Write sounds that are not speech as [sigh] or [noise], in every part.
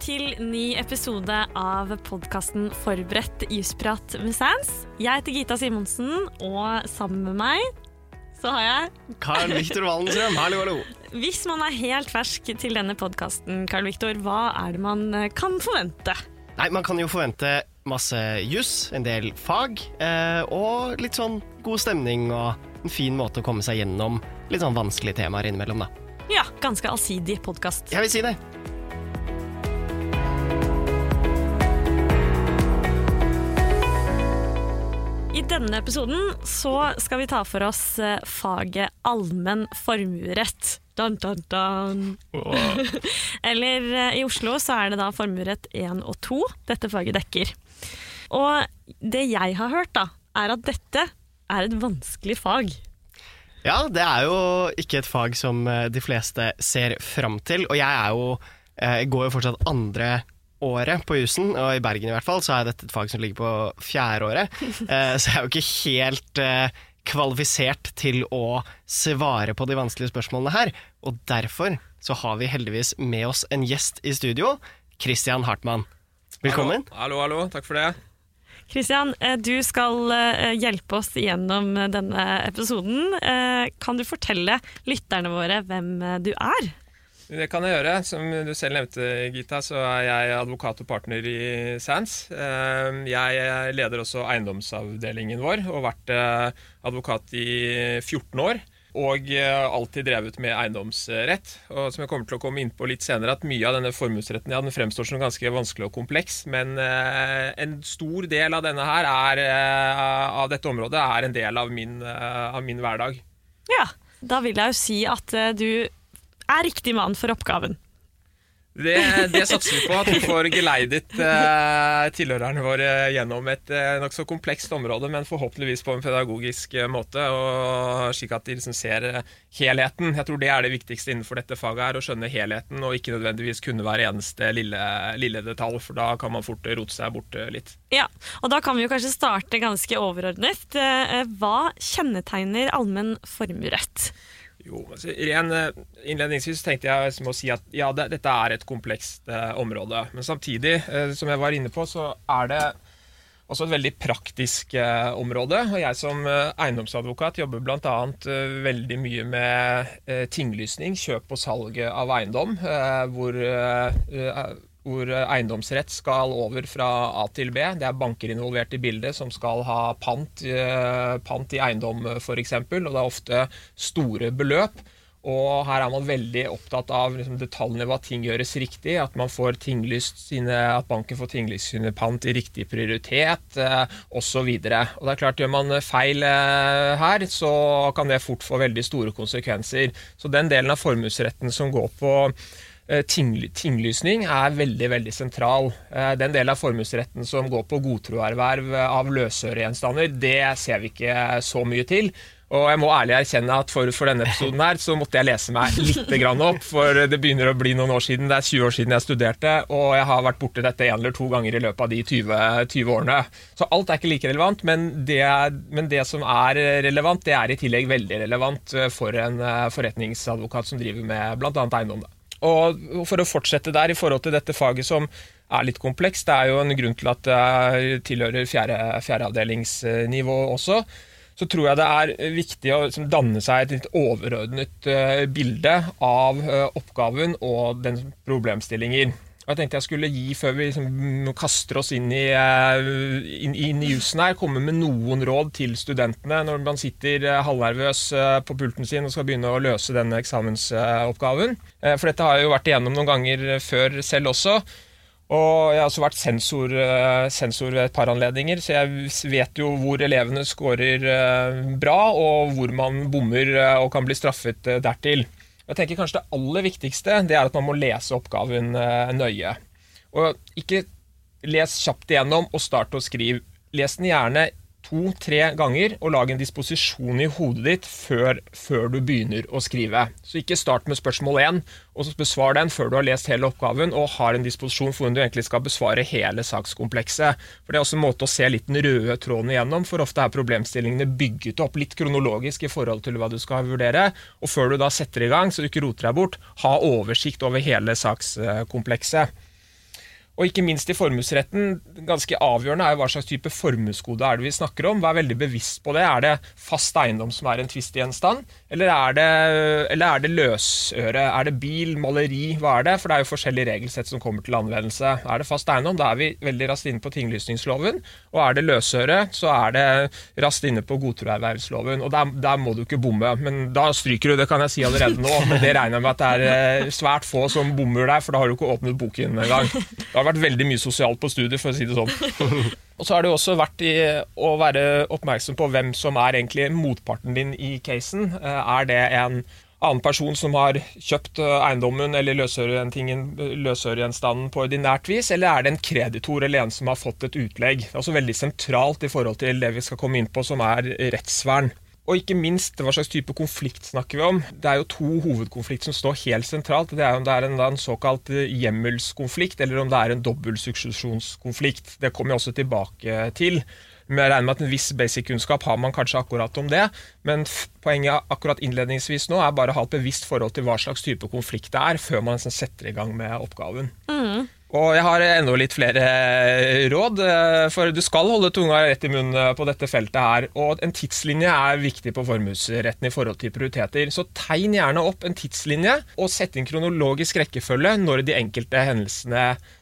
til ny episode av podkasten Forberedt jusprat med Sans. Jeg heter Gita Simonsen, og sammen med meg så har jeg Carl Viktor Wallenstrøm, hallo, hallo. Hvis man er helt fersk til denne podkasten, Carl Viktor, hva er det man eh, kan forvente? Nei, Man kan jo forvente masse juss, en del fag, eh, og litt sånn god stemning og en fin måte å komme seg gjennom litt sånn vanskelige temaer innimellom, da. Ja, ganske allsidig podkast. Jeg vil si det. I denne episoden så skal vi ta for oss eh, faget allmenn formuerett. Dun, dun, dun. [laughs] Eller eh, i Oslo så er det da formuerett 1 og 2 dette faget dekker. Og det jeg har hørt, da, er at dette er et vanskelig fag. Ja, det er jo ikke et fag som eh, de fleste ser fram til, og jeg er jo Jeg går jo fortsatt andre året på jussen, og i Bergen i hvert fall, så er dette et fag som ligger på fjerde året. [laughs] Eh, så jeg er jo ikke helt eh, kvalifisert til å svare på de vanskelige spørsmålene her. Og derfor så har vi heldigvis med oss en gjest i studio. Christian Hartmann. Velkommen. Hallo, hallo, hallo. takk for det. Kristian, eh, du skal hjelpe oss gjennom denne episoden. Eh, Kan du fortelle lytterne våre hvem du er? Det kan jeg gjøre. Som du selv nevnte, Gita, så er jeg advokat og partner i SANS. Jeg leder også eiendomsavdelingen vår og har vært advokat i 14 år. Og alltid drevet med eiendomsrett. Og som jeg kommer til å komme inn på litt senere, at mye av denne formuesretten ja, den fremstår som ganske vanskelig og kompleks, men en stor del av denne her er, av dette området er en del av min, av min hverdag. Ja, da vil jeg jo si at du er riktig mann for oppgaven. Det, det, satser vi på, at vi får geleidet eh, tilhørerne våre gjennom et eh, nokså komplekst område, men forhåpentligvis på en pedagogisk eh, måte, og slik at de liksom ser eh, helheten. Jeg tror det er det viktigste innenfor dette faget, her, å skjønne helheten, og ikke nødvendigvis kunne hver eneste lille, lille detalj, for da kan man fort rote seg bort eh, litt. Ja, og da kan vi jo kanskje starte ganske overordnet. Eh, hva kjennetegner allmenn formuerett? Jo, altså, ren Innledningsvis tenkte jeg å si at ja, det, dette er et komplekst eh, område. Men samtidig, eh, som jeg var inne på, så er det også et veldig praktisk eh, område. Og jeg som eiendomsadvokat jobber bl.a. Eh, veldig mye med tinglysning, kjøp og salg av eiendom, hvor hvor eiendomsrett skal over fra A til B. Det er banker involvert i bildet som skal ha pant, pant i eiendom f.eks. Og det er ofte store beløp. Og her er man veldig opptatt av liksom, detaljene hva ting gjøres riktig. At, man får sine, at banken får tinglyst sine pant i riktig prioritet eh, osv. Det er klart, Gjør man feil eh, her, så kan det fort få veldig store konsekvenser. Så den delen av formuesretten som går på Eh, tinglysning er veldig veldig sentral. Eh, den delen av formuesretten som går på godtroerverv av løsøregjenstander, det ser vi ikke så mye til. Og jeg må ærlig erkjenne at for, for, denne episoden her så måtte jeg lese meg litt opp. For det begynner å bli noen år siden. Det er 20 år siden jeg studerte, og jeg har vært borti dette én eller to ganger i løpet av de 20, 20 årene. Så alt er ikke like relevant, men det, men det, som er relevant, det er i tillegg veldig relevant for en eh, forretningsadvokat som driver med bl.a. eiendom. Og for å fortsette der i forhold til dette faget som er litt komplekst, det er jo en grunn til at det tilhører fjerde, fjerdeavdelingsnivå også, så tror jeg det er viktig å liksom, danne seg et litt overordnet uh, bilde av uh, oppgaven og den problemstillinger. Jeg tenkte jeg skulle gi, før vi liksom kaster oss inn i, eh, inn, inn i jussen her, komme med noen råd til studentene når man sitter eh, halvnervøs eh, på pulten sin og skal begynne å løse denne eksamensoppgaven. For dette har jeg jo vært igjennom noen ganger før selv også. Og jeg har også vært sensor, sensor, ved et par anledninger, så jeg vet jo hvor elevene scorer bra, og hvor man bommer og kan bli straffet dertil. Jeg tenker kanskje Det aller viktigste det er at man må lese oppgaven eh, nøye. Og Ikke les kjapt igjennom og start å skrive. Les den gjerne to-tre ganger og lag en disposisjon i hodet ditt før, før, du begynner å skrive. Så ikke start med spørsmål én, og så besvar den før du har lest hele oppgaven og har en disposisjon for hvordan du egentlig skal besvare hele sakskomplekset. For Det er også en måte å se litt den røde tråden igjennom, for ofte er problemstillingene bygget opp litt kronologisk i forhold til hva du skal vurdere. Og før du da setter i gang, så du ikke roter deg bort, ha oversikt over hele sakskomplekset. Og ikke minst i formuesretten, ganske avgjørende er jo hva slags type formuesgode er det vi snakker om. Vær veldig bevisst på det. Er det fast eiendom som er en tvistgjenstand, eller, er det, eller er det løsøre? Er det bil, maleri, hva er det? For det er jo forskjellige regelsett som kommer til anvendelse. Er det fast eiendom, da er vi veldig raskt inne på tinglysningsloven. Og er det løsøre, så er det raskt inne på godtroervervsloven. Og der, der, må du ikke bomme. Men da stryker du, det kan jeg si allerede nå. Men det regner jeg med at det er eh, svært få som bommer der, for da har du ikke åpnet boken engang har vært veldig mye sosialt på studiet, for å si det sånn. Og så har det også vært i, å være oppmerksom på hvem som er egentlig motparten din i casen. Eh, er det en annen person som har kjøpt eh, eiendommen eller løsøregjenstanden på ordinært vis, eller er det en kreditor eller en som har fått et utlegg? Det er også veldig sentralt i forhold til det vi skal komme inn på, som er rettsvern. Og ikke minst, hva slags type konflikt snakker vi om? Det er jo to hovedkonflikter som står helt sentralt. Det er om det er en, en såkalt eh, hjemmelskonflikt, eller om det er en dobbeltsuksesjonskonflikt. Det kommer jeg også tilbake til. Men jeg regner med at En viss basic-kunnskap har man kanskje akkurat om det, men poenget akkurat innledningsvis nå er bare å ha et bevisst forhold til hva slags type konflikt det er, før man setter i gang med oppgaven. Mm. Og jeg har enda litt flere råd, eh, for du skal holde tunga rett i munnen eh, på dette feltet her. Og en tidslinje er viktig på formuesretten i forhold til prioriteter. Så tegn gjerne opp en tidslinje, og sett inn kronologisk rekkefølge når de enkelte hendelsene Uh,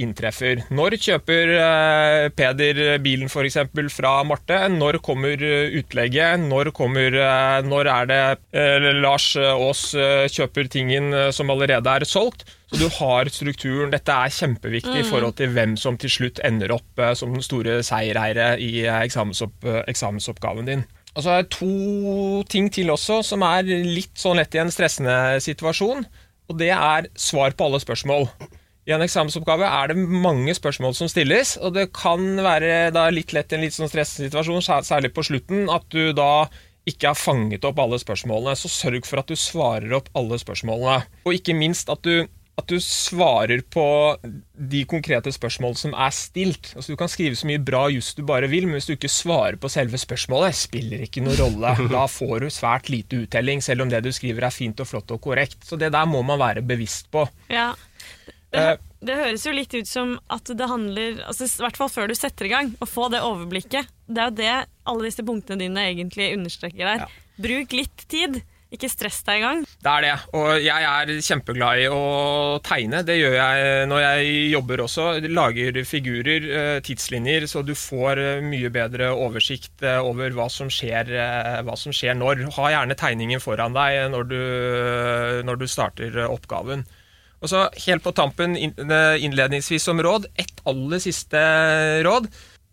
inntreffer. Når kjøper uh, Peder bilen f.eks. fra Marte? Når kommer utlegget? Når, kommer, når er det Lars Aas kjøper tingen som allerede er solgt? Så du har strukturen. Dette er kjempeviktig mm. i forhold til hvem som til slutt ender opp som den store seiereiere i eksamensopp eksamensoppgaven din. Og så er det to ting til også som er litt sånn lett i en stressende situasjon. Og det er svar på alle spørsmål. I en eksamensoppgave er det mange spørsmål som stilles, og det kan være litt lett i en litt sånn stressende situasjon, særlig på slutten, at du da ikke har fanget opp alle spørsmålene. Så sørg for at du svarer opp alle spørsmålene. Og ikke minst at du, at du svarer på de konkrete spørsmålene som er stilt. Altså Du kan skrive så mye bra just du bare vil, men hvis du ikke svarer på selve spørsmålet, spiller ikke noen rolle. [laughs] Da får du svært lite uttelling, selv om det du skriver er fint og flott og korrekt. Så det der må man være bevisst på. Ja. Det, eh, det, høres jo litt ut som at det handler altså, I hvert fall før du setter i gang, å få det overblikket. Det er jo det alle disse punktene dine egentlig understreker der. Ja. Bruk litt tid. Ikke stress deg i gang. Det er det. Og jeg er kjempeglad i å tegne. Det gjør jeg når jeg jobber også. Lager figurer, eh, tidslinjer, så du får eh, mye bedre oversikt over hva som skjer, hva som skjer når. Ha gjerne tegningen foran deg når du, når du starter oppgaven. Og så Helt på tampen innledningsvis som råd, ett aller siste råd.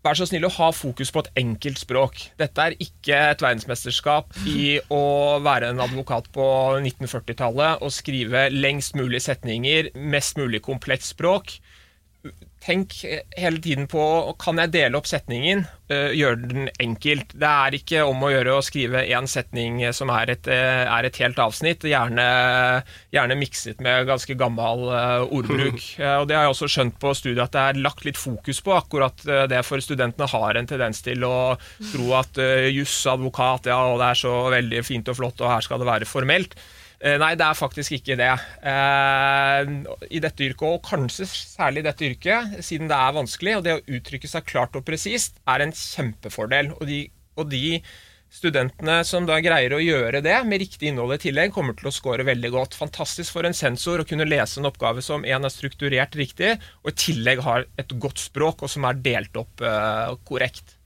Vær så snill å ha fokus på et enkelt språk. Dette er ikke et verdensmesterskap i å være en advokat på 1940-tallet og skrive lengst mulig setninger, mest mulig komplett språk tenk hele tiden på kan jeg dele opp setningen, uh, gjøre den enkelt. Det er ikke om å gjøre å skrive én setning som er et, uh, er et helt avsnitt, gjerne, gjerne, mikset med ganske gammel ordbruk. [laughs] og Det har jeg også skjønt på studiet at det er lagt litt fokus på akkurat det, for studentene har en tendens til å tro at juss, advokat, ja, og det er så veldig fint og flott, og her skal det være formelt. Eh, nei, det er faktisk ikke det. Eh, I dette yrket, og kanskje særlig i dette yrket, siden det er vanskelig, og det å uttrykke seg klart og presist er en kjempefordel. Og de, og de, studentene som da greier å gjøre det med riktig innhold i tillegg, kommer til å score veldig godt. Fantastisk for en sensor å kunne lese en oppgave som en er strukturert riktig, og i tillegg har et godt språk, og som er delt opp uh, korrekt.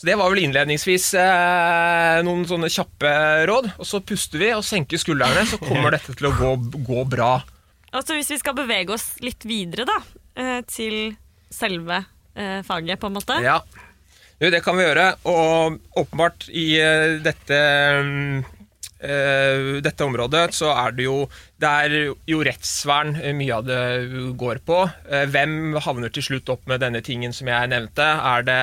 Så Det var vel innledningsvis eh, noen sånne kjappe råd. Og så puster vi og senker skuldrene, så kommer dette til å gå, gå bra. Altså Hvis vi skal bevege oss litt videre da, eh, til selve eh, faget, på en måte. Ja, det kan vi gjøre. Og åpenbart i eh, dette mm, uh, dette området, så er det jo Det er jo rettsvern mye av det går på. Uh, hvem havner til slutt opp med denne tingen som jeg nevnte? Er det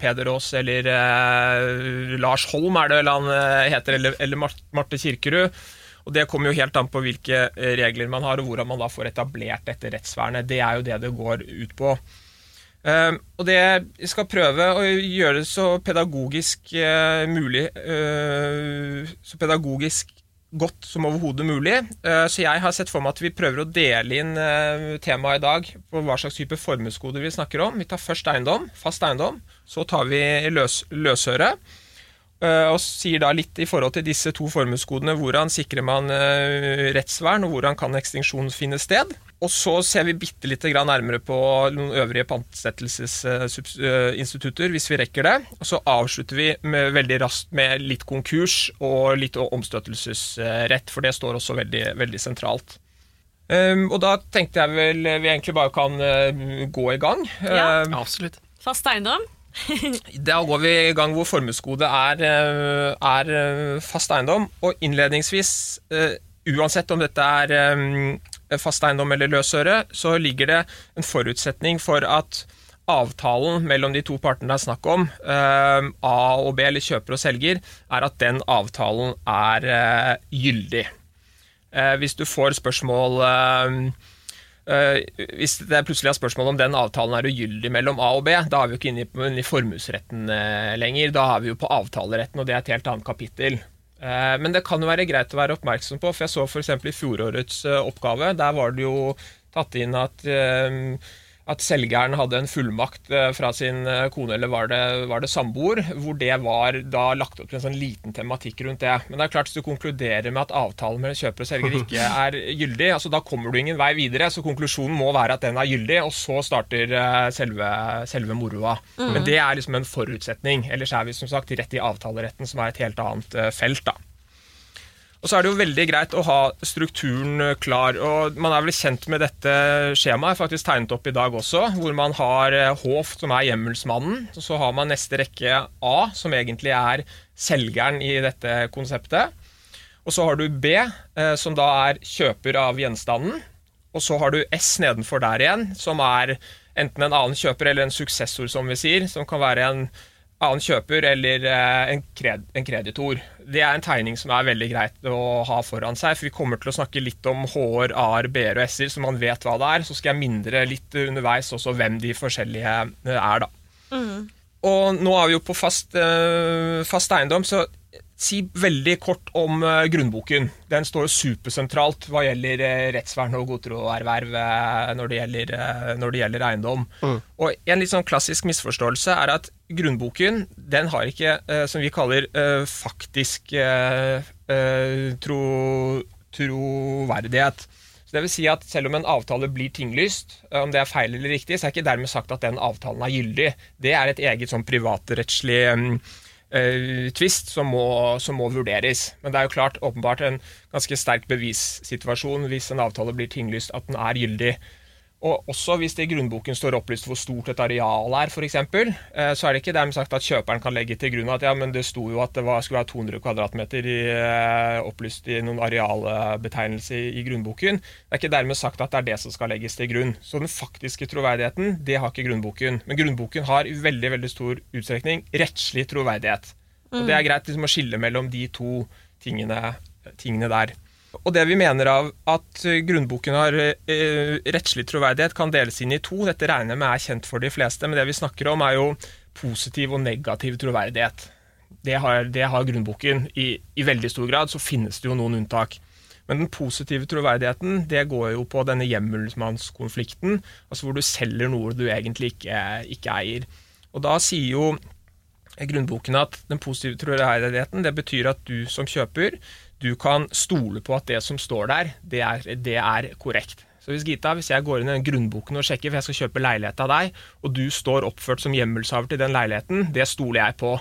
Peder Aas eller uh, Lars Holm, er det vel han heter, eller, eller Marte Kirkerud? Og Det kommer jo helt an på hvilke regler man har, og hvordan man da får etablert dette rettsvernet. Det er jo det det går ut på. Uh, og det jeg skal prøve å gjøre det så pedagogisk uh, mulig uh, Så pedagogisk godt som overhodet mulig. Eh, så jeg har sett for meg at vi prøver å dele inn temaet i dag på hva slags type formuesgoder vi snakker om. Vi tar først eiendom, fast eiendom. Så tar vi løs, løsøre. Og sier da litt i forhold til disse to formuesgodene hvordan sikrer man rettsvern, og hvordan kan ekstinksjon finne sted. Og så ser vi bitte litt nærmere på noen øvrige pantsettelsesinstitutter, hvis vi rekker det. Og så avslutter vi med, veldig raskt med litt konkurs og litt omstøtelsesrett, for det står også veldig, veldig sentralt. Um, og da tenkte jeg vel vi egentlig bare kan uh, gå i gang. Ja, um, absolutt. Fast eiendom? [laughs] da går vi i gang hvor formuesgodet er, uh, er uh, fast eiendom. Og innledningsvis, uansett om dette er um, fast eiendom eller løsøre, så ligger det en forutsetning for at avtalen mellom de to partene det er snakk om, eh, A og B, eller kjøper og selger, er at den avtalen er eh, gyldig. Eh, hvis du får spørsmål hvis det plutselig er spørsmål om den avtalen er ugyldig mellom A og B, da er vi jo ikke inne i formuesretten lenger. Da er vi jo på avtaleretten, og det er et helt annet kapittel. Eh, men det kan jo være greit å være oppmerksom på, for jeg så f.eks. i fjorårets eh, oppgave. Der var det jo tatt inn at, eh, at selgeren hadde en fullmakt fra sin kone eller var det, var det samboer, hvor det var da lagt opp til en sånn liten tematikk rundt det. Men det er klart, hvis du konkluderer med at avtalen mellom kjøper og selger ikke [laughs] er gyldig, altså da kommer du ingen vei videre. Så konklusjonen må være at den er gyldig, og så starter selve, selve moroa. Mm. Men det er liksom en forutsetning. Ellers er vi som sagt rett i avtaleretten, som er et helt annet felt. da. Og så er det jo veldig greit å ha strukturen eh, klar. og Man er vel kjent med dette skjemaet, faktisk tegnet opp i dag også, hvor man har eh, Hof, som er hjemmelsmannen. og Så har man neste rekke A, som egentlig er selgeren i dette konseptet. Og så har du B, eh, som da er kjøper av gjenstanden. Og så har du S nedenfor der igjen, som er enten en annen kjøper eller en suksessor, som vi sier, som kan være en annen kjøper eller eh, en, kred, en, kreditor. Det er en tegning som er veldig greit å ha foran seg, for vi kommer til å snakke litt om HR, AR, A-er, og S-er, så man vet hva det er. Så skal jeg mindre litt underveis også hvem de forskjellige eh, er, da. Mm. Og nå er vi jo på fast, uh, fast eiendom, så si veldig kort om uh, grunnboken. Den står supersentralt hva gjelder uh, rettsvern og godtroerverv uh, når, det gjelder, når det gjelder eiendom. Mm. Og En litt sånn klassisk misforståelse er at grunnboken den har ikke, som vi kaller, faktisk tro, troverdighet. Så det vil si at Selv om en avtale blir tinglyst, om det er feil eller riktig, så er ikke dermed sagt at den avtalen er gyldig. Det er et eget sånn privatrettslig uh, tvist som må, som må, vurderes. Men det er jo klart åpenbart en ganske sterk bevissituasjon hvis en avtale blir tinglyst at den er gyldig. Og også hvis det i grunnboken står opplyst hvor stort et areal er, f.eks., eh, så er det ikke dermed sagt at kjøperen kan legge til grunn at ja, men det sto jo at det var, skulle være 200 kvadratmeter i, eh, opplyst i noen arealbetegnelse i, i grunnboken. Det er ikke dermed sagt at det er det som skal legges til grunn. Så den faktiske troverdigheten, det har ikke grunnboken. Men grunnboken har i veldig, veldig stor utstrekning rettslig troverdighet. Og det er greit liksom, å skille mellom de to tingene, tingene der. Og det vi mener av at grunnboken har eh, rettslig troverdighet, kan deles inn i to. Dette regner jeg med er kjent for de fleste, men det vi snakker om, er jo positiv og negativ troverdighet. Det har, det har grunnboken. I, I, veldig stor grad så finnes det jo noen unntak. Men den positive troverdigheten det går jo på denne hjemmelsmannskonflikten, altså hvor du selger noe du egentlig ikke, ikke eier. Og da sier jo grunnboken at den positive troverdigheten det betyr at du som kjøper du kan stole på at det som står der, det er, det er korrekt. Så hvis Gita, hvis jeg går inn i den grunnboken og sjekker, for jeg skal kjøpe leilighet av deg, og du står oppført som hjemmelshaver til den leiligheten, det stoler jeg på.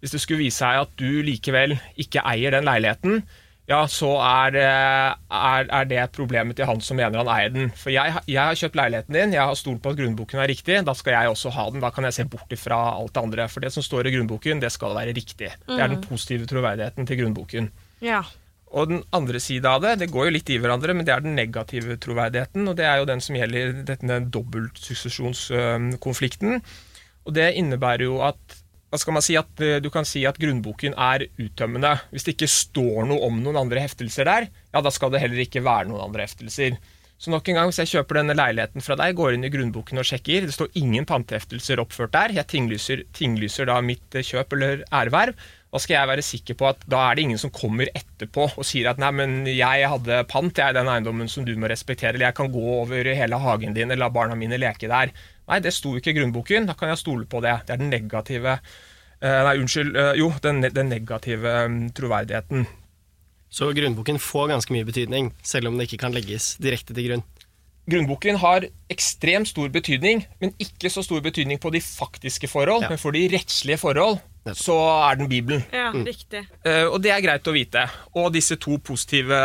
Hvis det skulle vise seg at du likevel ikke eier den leiligheten, ja, så er, er, er det problemet til han som mener han eier den. For jeg, jeg, har kjøpt leiligheten din, jeg har stolt på at grunnboken er riktig, da skal jeg også ha den. Da kan jeg se bort ifra alt det andre. For det som står i grunnboken, det skal være riktig. Det er den mm. positive troverdigheten til grunnboken. Ja. Og den andre sida av det, det går jo litt i hverandre, men det er den negative troverdigheten. Og det er jo den som gjelder denne dobbeltsuksesjonskonflikten. Og det innebærer jo at hva skal man si, at eh, du kan si at grunnboken er uttømmende. Hvis det ikke står noe om noen andre heftelser der, ja, da skal det heller ikke være noen andre heftelser. Så nok en gang, hvis jeg kjøper denne leiligheten fra deg, går inn i grunnboken og sjekker, det står ingen panteheftelser oppført der, jeg tinglyser, tinglyser da mitt kjøp eller erverv, da skal jeg være sikker på at da er det ingen som kommer etterpå og sier at nei, men jeg hadde pant, jeg er den eiendommen som du må respektere, eller jeg kan gå over hele hagen din eller la barna mine leke der. Nei, det sto ikke i grunnboken, da kan jeg stole på det. Det er den negative eh, Nei, unnskyld. eh, Jo, den, den negative mm, troverdigheten. Så grunnboken får ganske mye betydning, selv om det ikke kan legges direkte til grunn. Grunnboken har ekstremt stor betydning, men ikke så stor betydning på de faktiske forhold, Ja. men for de rettslige forhold, så er den Bibelen. Ja, riktig. Uh, og det er greit å vite. Og disse to positive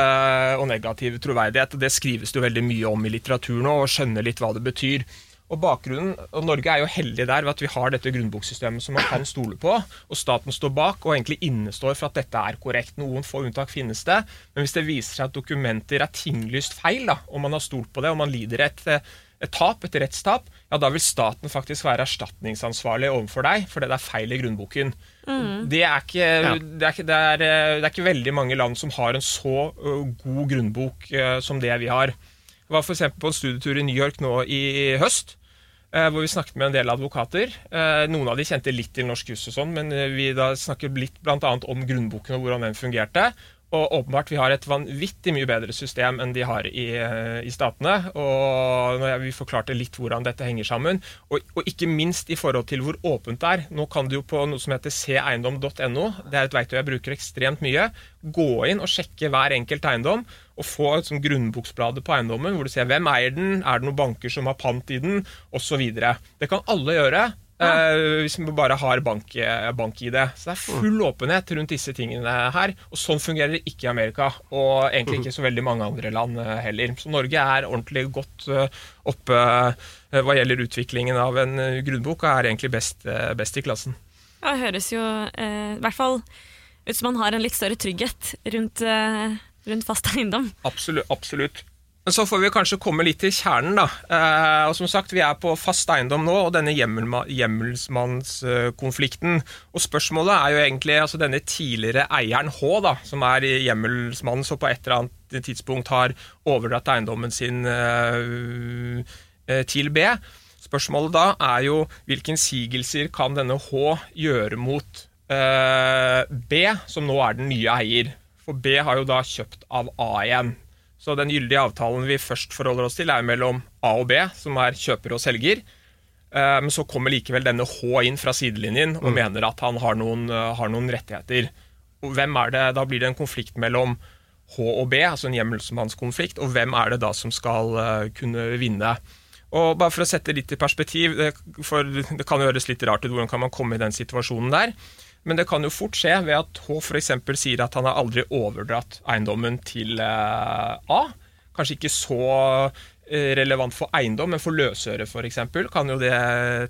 og negative troverdighet, det skrives det jo veldig mye om i litteraturen nå, og skjønner litt hva det betyr. Og bakgrunnen, og Norge er jo heldig der ved at vi har dette grunnboksystemet som man kan stole på, og staten står bak og egentlig innestår for at dette er korrekt. Noen få unntak finnes det, men hvis det viser seg at dokumenter er tinglyst feil, da, og man har stolt på det, og man lider et, et tap, et rettstap, ja, da vil staten faktisk være erstatningsansvarlig overfor deg fordi det er feil i grunnboken. Det, er ikke, Ja. det, er ikke, det, er, det er ikke veldig mange land som har en så god grunnbok som det vi har. Jeg var f.eks. på en studietur i New York nå i høst. eh, Hvor vi snakket med en del advokater. Eh, Noen av de kjente litt til norsk juss, og sånn, men vi da snakket litt annet om grunnboken og hvordan den fungerte. Og åpenbart vi har et vanvittig mye bedre system enn de har i, eh, i statene. Og vi forklarte litt hvordan dette henger sammen, og, og ikke minst i forhold til hvor åpent det er. Nå kan du jo på noe som heter seeiendom.no, det er et verktøy jeg bruker ekstremt mye, gå inn og sjekke hver enkelt eiendom og få et sånn grunnboksblad på eiendommen hvor du ser hvem eier den, er det noen banker som har pant i den, osv. Det kan alle gjøre. Eh, hvis man bare har bank, bank-ID. Så det er full åpenhet rundt disse tingene her. Og sånn fungerer det ikke i Amerika, og egentlig ikke så veldig mange andre land eh, heller. Så Norge er ordentlig godt eh, oppe eh, hva gjelder utviklingen av en eh, grunnbok, og er egentlig best, eh, best i klassen. Ja, det høres jo eh, i hvert fall ut som man har en litt større trygghet rundt, eh, rundt fast eiendom. Absolutt. absolutt. Men så får vi kanskje komme litt til kjernen, da. Eh, og som sagt, Vi er på fast eiendom nå, og denne hjemmelsmannskonflikten. Og spørsmålet er jo egentlig altså denne tidligere eieren H, da, som er hjemmelsmannen, som på et eller annet tidspunkt har overdratt eiendommen sin eh, eh, til B. Spørsmålet da er jo hvilke innsigelser kan denne H gjøre mot eh, B, som nå er den nye eier? For B har jo da kjøpt av A igjen. Så den gyldige avtalen vi først forholder oss til, er mellom A og B, som er kjøper og selger. Eh, Men så kommer likevel denne H inn fra sidelinjen og mener at han har noen, eh, har noen rettigheter. Og hvem er det, Da blir det en konflikt mellom H og B, altså en hjemmelsmannskonflikt, og hvem er det da som skal eh, kunne vinne? Og bare For å sette litt i perspektiv, det, for det kan høres litt rart ut, hvordan kan man komme i den situasjonen der? Men det kan jo fort skje ved at H f.eks. sier at han har aldri overdratt eiendommen til eh, A. Kanskje ikke så eh, relevant for eiendom, men for løsøre f.eks. kan jo det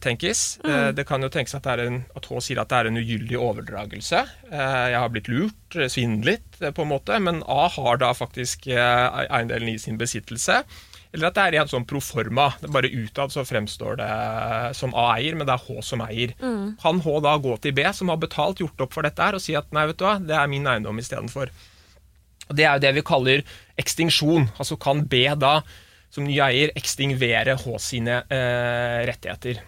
tenkes. Mm. Det kan jo tenkes at, det en, at H sier at det er en ugyldig overdragelse. Eh, Jeg har blitt lurt, eh, svindlet eh, på en måte, men A har da faktisk eh, eiendelen i sin besittelse. Eller at det er en sånn proforma. Bare utad så fremstår det som A eier, men det er H som eier. Kan H da gå til B, som har betalt, gjort opp for dette her, og si at nei, vet du hva, det er min eiendom istedenfor. Det er jo det vi kaller ekstinksjon. Altså kan B da, som ny eier, ekstingvere H sine eh, rettigheter.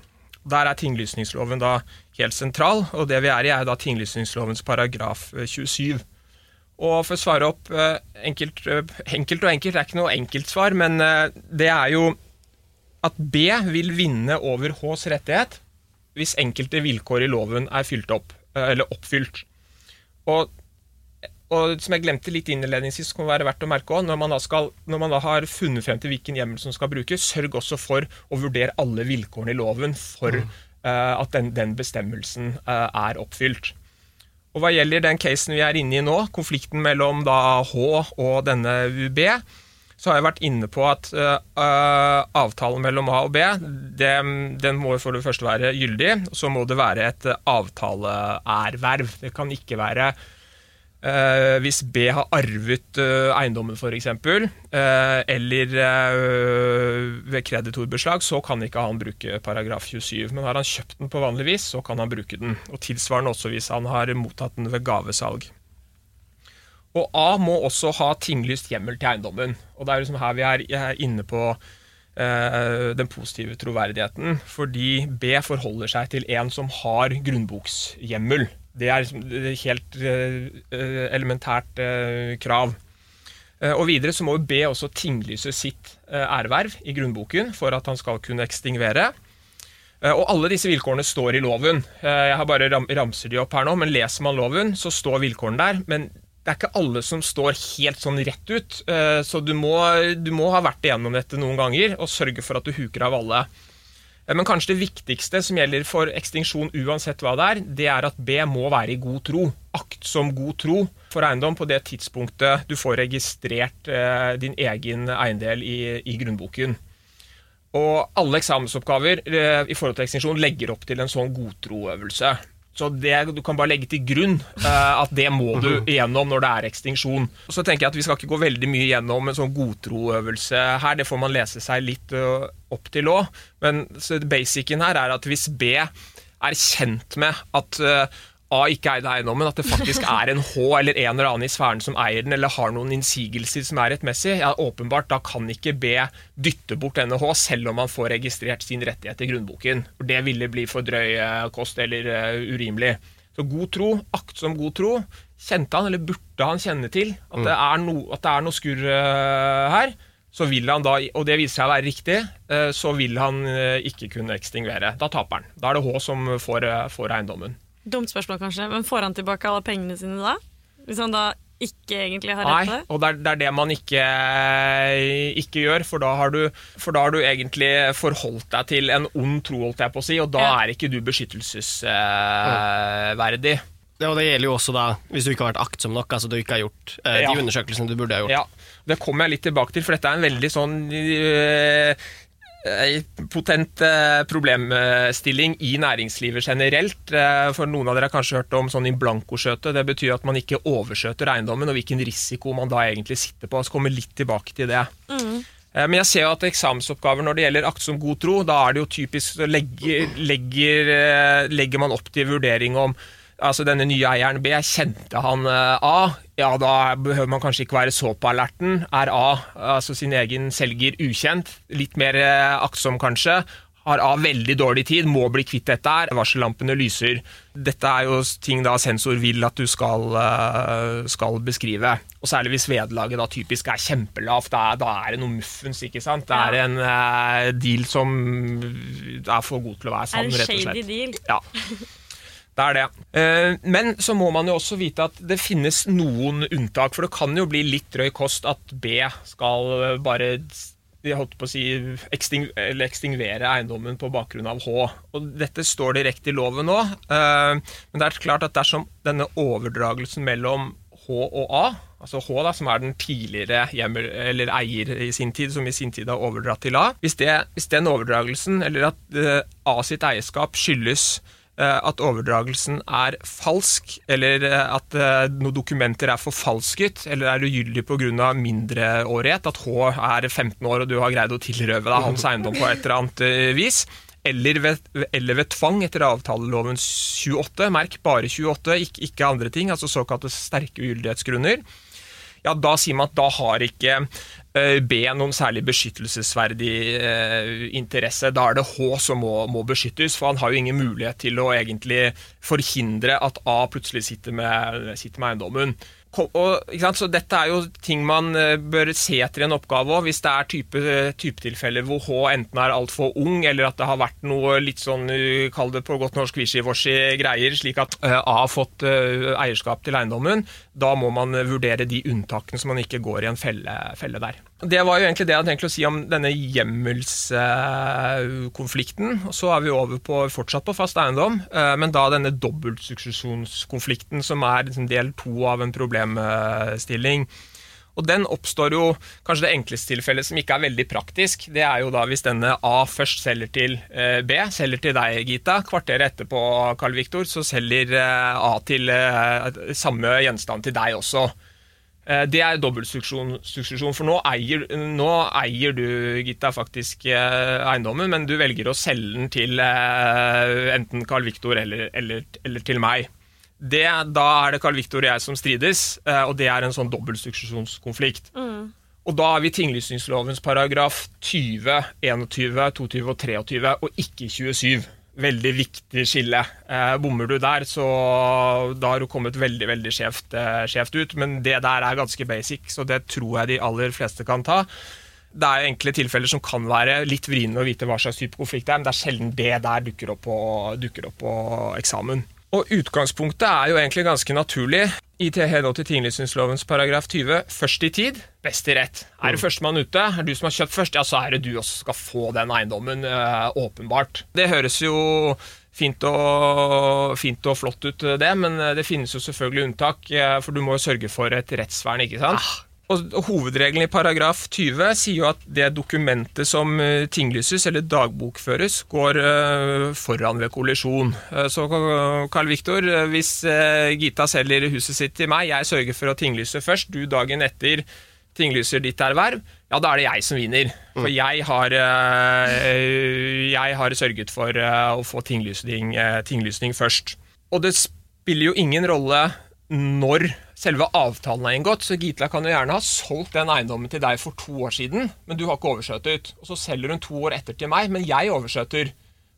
Der er tinglysningsloven da helt sentral, og det vi er i, er jo da tinglysningslovens paragraf eh, 27. Og for å svare opp eh, enkelt, eh, enkelt og enkelt, det er ikke noe enkeltsvar, men eh, det er jo at B vil vinne over Hs rettighet hvis enkelte vilkår i loven er fylt opp, eller oppfylt. Og, og som jeg glemte litt innledningsvis, kan det være verdt å merke også, når når man da har funnet frem til hvilken hjemmel som skal brukes, sørg også for å vurdere alle vilkårene i loven for eh, at den, den bestemmelsen uh, er oppfylt. Og Hva gjelder den casen vi er inne i nå, konflikten mellom da H og denne UB, så har jeg vært inne på at uh, avtalen mellom A og B det, den må for det første være gyldig. og Så må det være et avtaleerverv. Det kan ikke være uh, hvis B har arvet uh, eiendommen f.eks., uh, eller uh, ved kreditorbeslag, så kan ikke han bruke paragraf 27. Men har han kjøpt den på vanlig vis, så kan han bruke den. Og tilsvarende også hvis han har mottatt den ved gavesalg. Og A må også ha tinglyst hjemmel til eiendommen. Og det er liksom her vi er inne på eh, den positive troverdigheten. Fordi B forholder seg til en som har grunnbokshjemmel. Det er liksom et helt eh, elementært eh, krav. Eh, Og videre så må B også tinglyse sitt æreverv i grunnboken for at han skal kunne ekstingvere. Og alle disse vilkårene står i loven. Jeg har bare ram ramser de opp her nå, men leser man loven, så står vilkårene der. Men det er ikke alle som står helt sånn rett ut, så du må, du må ha vært igjennom dette noen ganger og sørge for at du huker av alle. Eh, Men kanskje det viktigste som gjelder for ekstinksjon uansett hva det er, det er at B må være i god tro. Aktsom god tro for eiendom på det tidspunktet du får registrert eh, din egen eiendel i, i grunnboken. Og alle eksamensoppgaver eh, i forhold til ekstinksjon legger opp til en sånn godtroøvelse. Så det, Du kan bare legge til grunn uh, at det må du igjennom når det er ekstinksjon. Så tenker jeg at Vi skal ikke gå veldig mye gjennom en sånn godtroøvelse her. Det får man lese seg litt uh, opp til òg. Men så basicen her er at hvis B er kjent med at eh, A ikke eide eiendommen, at det faktisk er en H eller en eller annen i sfæren som eier den, eller har noen innsigelser som er rettmessig, ja, åpenbart, da kan ikke B dytte bort denne H, selv om man får registrert sin rettighet i grunnboken. Det ville bli for drøy eh, kost eller eh, urimelig. Så god tro, aktsom god tro. Kjente han, eller burde han kjenne til, at det er, no, at det er noe skurr eh, her, så vil han da, og det viser seg å være riktig, så vil han ikke kunne ekstingvere. Da taper han. Da er det H som får, får eiendommen. Dumt spørsmål, kanskje, men får han tilbake alle pengene sine da? Hvis han da ikke egentlig har rett Nei, til det? og det er, det er det man ikke, ikke gjør, for da, har du, for da har du egentlig forholdt deg til en ond tro, holdt jeg på å si, og da Ja. er ikke du beskyttelsesverdig. Det, og det gjelder jo også da hvis du ikke har vært aktsom nok, altså du ikke har gjort eh, Ja. de undersøkelsene du burde ha gjort. Ja, det kommer jeg litt tilbake til, for dette er en veldig sånn øh, potent øh, problemstilling i næringslivet generelt. Eh, For noen av dere har kanskje hørt om sånn in blanco-skjøte. Det betyr at man ikke overskjøter eiendommen, og hvilken risiko man da egentlig sitter på. Så kommer komme litt tilbake til det. Mm. Men jeg ser jo at eksamensoppgaver når det gjelder aktsom god tro, da er det jo typisk så legger, legger, eh, legger man opp til vurdering om altså denne nye eieren B, kjente han eh, A? Ja, da behøver man kanskje ikke være så på alerten. Er A, altså sin egen selger, ukjent? Litt mer eh, aktsom kanskje? Har A veldig dårlig tid, må bli kvitt dette her. Varsellampene lyser. Dette er jo ting da sensor vil at du skal, eh, skal beskrive. Og særlig hvis vederlaget da typisk er kjempelavt. Da, er- da er det noe muffens, ikke sant. Det er en uh, deal som er for god til å være Er sann, rett og slett. shady deal. Ja. [laughs] Det er det. Eh, Men så må man jo også vite at det finnes noen unntak. For det kan jo bli litt drøy kost at B skal bare jeg holdt på å si, eksting, ekstingvere eiendommen på bakgrunn av H. Og Dette står direkte i loven nå. eh, Men det er klart at dersom denne overdragelsen mellom H og A, altså H da, som er den tidligere hjemmel, eller eier i sin tid, som i sin tid har overdratt til A, hvis, det, hvis den overdragelsen, eller at eh, A sitt eierskap skyldes eh, at overdragelsen er falsk, eller eh, at eh, noen dokumenter er forfalsket, eller er ugyldig pga. mindreårighet, at H er 15 år og du har greid å tilrøve deg hans eiendom på et eller annet eh, vis, eller ved, eller ved tvang etter avtaleloven 28, merk bare 28, ikke, ikke andre ting, altså såkalte sterke ugyldighetsgrunner, ja, da sier man at da har ikke eh, B noen særlig beskyttelsesverdig eh, interesse. Da er det H som må, må beskyttes, for han har jo ingen mulighet til å egentlig forhindre at A plutselig sitter med, sitter med eiendommen. Og? Så dette er jo ting man eh, bør se etter i en oppgave òg, hvis det er type, typetilfeller hvor H enten er altfor ung, eller at det har vært noe litt sånn, eh, kall det på godt norsk wishy-washy greier, slik at eh, A har fått eh, eierskap til eiendommen. Da må man eh, vurdere de unntakene så man ikke går i en felle, felle der. Det var jo egentlig det jeg hadde tenkt å si om denne hjemmelskonflikten. Så er vi over på, fortsatt på fast eiendom, eh, men da denne dobbeltsuksesjonskonflikten, som er liksom del to av en problemstilling. Og Den oppstår jo kanskje det enkleste tilfellet som ikke er veldig praktisk. Det er jo da hvis denne A først selger til eh, B, selger til deg, Gita. Kvarteret etterpå, Carl Viktor, så selger eh, A til samme gjenstand til deg også. Eh, Det er dobbeltsuksjon, for nå eier, nå eier du, Gitta, faktisk eh, eiendommen, men du velger å selge den til eh, enten Carl Viktor eller, eller, eller til meg. Det, da er det Carl Viktor og jeg som strides, og det er en sånn dobbeltsuksesjonskonflikt. Og da er vi tinglysningslovens paragraf 20, 21, 22 og 23, og ikke 27. veldig viktig skille. Eh, bommer du der, så da har du kommet veldig veldig skjevt, eh, skjevt ut. Men det der er ganske basic, så det tror jeg de aller fleste kan ta. Det er enkle tilfeller som kan være litt vriene å vite hva slags type konflikt det er, men det er sjelden det der dukker opp på, dukker opp på eksamen. Og Utgangspunktet er jo egentlig ganske naturlig. I henhold til tinglysningslovens paragraf 20 først i tid, best i rett. Er du førstemann ute, er du som har kjøpt først, ja, så er det du også skal få den eiendommen. Øh, åpenbart. Det høres jo fint og, fint og, flott ut, det, men det finnes jo selvfølgelig unntak. For du må jo sørge for et rettsvern, ikke sant? Ah. Og Hovedregelen i paragraf 20 sier jo at det dokumentet som eh, tinglyses eller dagbokføres, går eh, foran ved kollisjon. Eh, så Carl Viktor, hvis Gita selger huset sitt til meg, jeg sørger for å tinglyse først, du dagen etter tinglyser ditt erverv, ja, da er det jeg som vinner. For mm. jeg har, jeg har sørget for å få tinglysning, tinglysning først. Og det spiller jo ingen rolle når selve avtalen er inngått. Så Gitla kan jo gjerne ha solgt den eiendommen til deg for to år siden, men du har ikke overskjøtet. Og så selger hun to år etter til meg, men jeg overskjøter.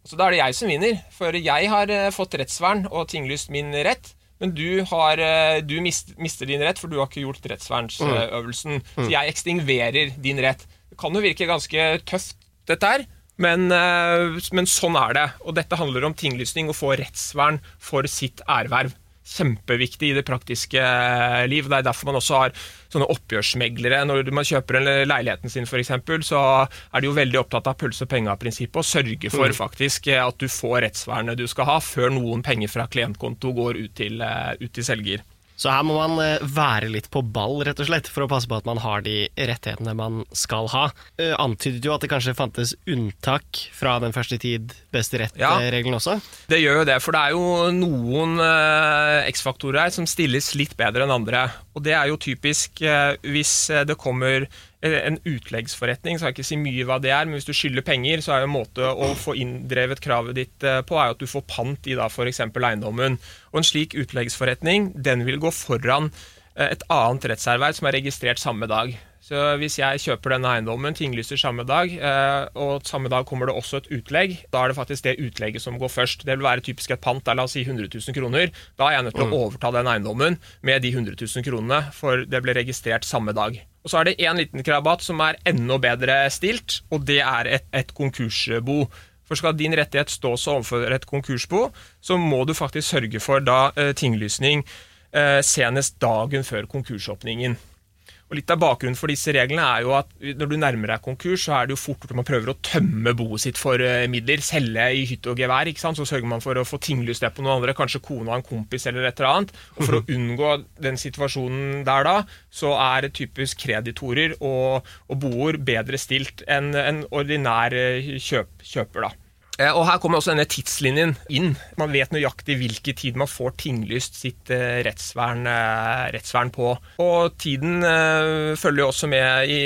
Så da er det jeg som vinner, for jeg har eh, fått rettsvern og tinglyst min rett. Men du, har, eh, du mister din rett, for du har ikke gjort rettsvernsøvelsen. Mm. Så jeg ekstingverer din rett. Det kan jo virke ganske tøft, dette her. Men, eh, men sånn er det. Og dette handler om tinglysning, å få rettsvern for sitt erverv kjempeviktig i det praktiske eh, liv. Det er derfor man også har sånne oppgjørsmeglere. Når man kjøper en leiligheten sin, f.eks., så er de jo veldig opptatt av pølse og penger-prinsippet, og sørger for mm. faktisk eh, at du får rettsvernet du skal ha, før noen penger fra klientkonto går ut til, eh, ut til selger. Så her må man eh, være litt på ball, rett og slett, for å passe på at man har de rettighetene man skal ha. Eh, antydet jo at det kanskje fantes unntak fra den første tid best i rett-regelen ja, også? Det gjør jo det, for det er jo noen eh, X-faktorer her som stilles litt bedre enn andre. Og det er jo typisk hvis det kommer en utleggsforretning, så jeg ikke si mye hva det er, men hvis du skylder penger, så er jo en måte å få inndrevet kravet ditt eh, på, er at du får pant i da f.eks. eiendommen. Og en slik utleggsforretning, den vil gå foran eh, et annet rettserverv som er registrert samme dag. Så hvis jeg kjøper denne eiendommen, tinglyser samme dag, eh, og samme dag kommer det også et utlegg, da er det faktisk det utlegget som går først. Det vil være typisk et pant, der la oss si 100 000 kroner. Da er jeg nødt til å mm. overta den eiendommen med de 100 000 kronene, for det ble registrert samme dag. Og så er det én liten krabat som er enda bedre stilt, og det er et, et konkursbo. For skal din rettighet stå så overfor et konkursbo, så må du faktisk sørge for da eh, tinglysning eh, senest dagen før konkursåpningen. Og Litt av bakgrunnen for disse reglene er jo at når du nærmer deg konkurs, så er det jo fort at man prøver å tømme boet sitt for eh, midler. Selge i hytte og gevær. ikke sant? Så sørger man for å få tinglyst det på noen andre, kanskje kona en kompis eller et eller annet. Og For å [laughs] unngå den situasjonen der da, så er typisk kreditorer og, og boer bedre stilt enn en ordinær eh, kjøp, kjøper. da. Eh, og Her kommer også denne tidslinjen inn. Man vet nøyaktig hvilken tid man får tinglyst sitt eh, rettsvern, eh, rettsvern på. Og Tiden følger jo også med i,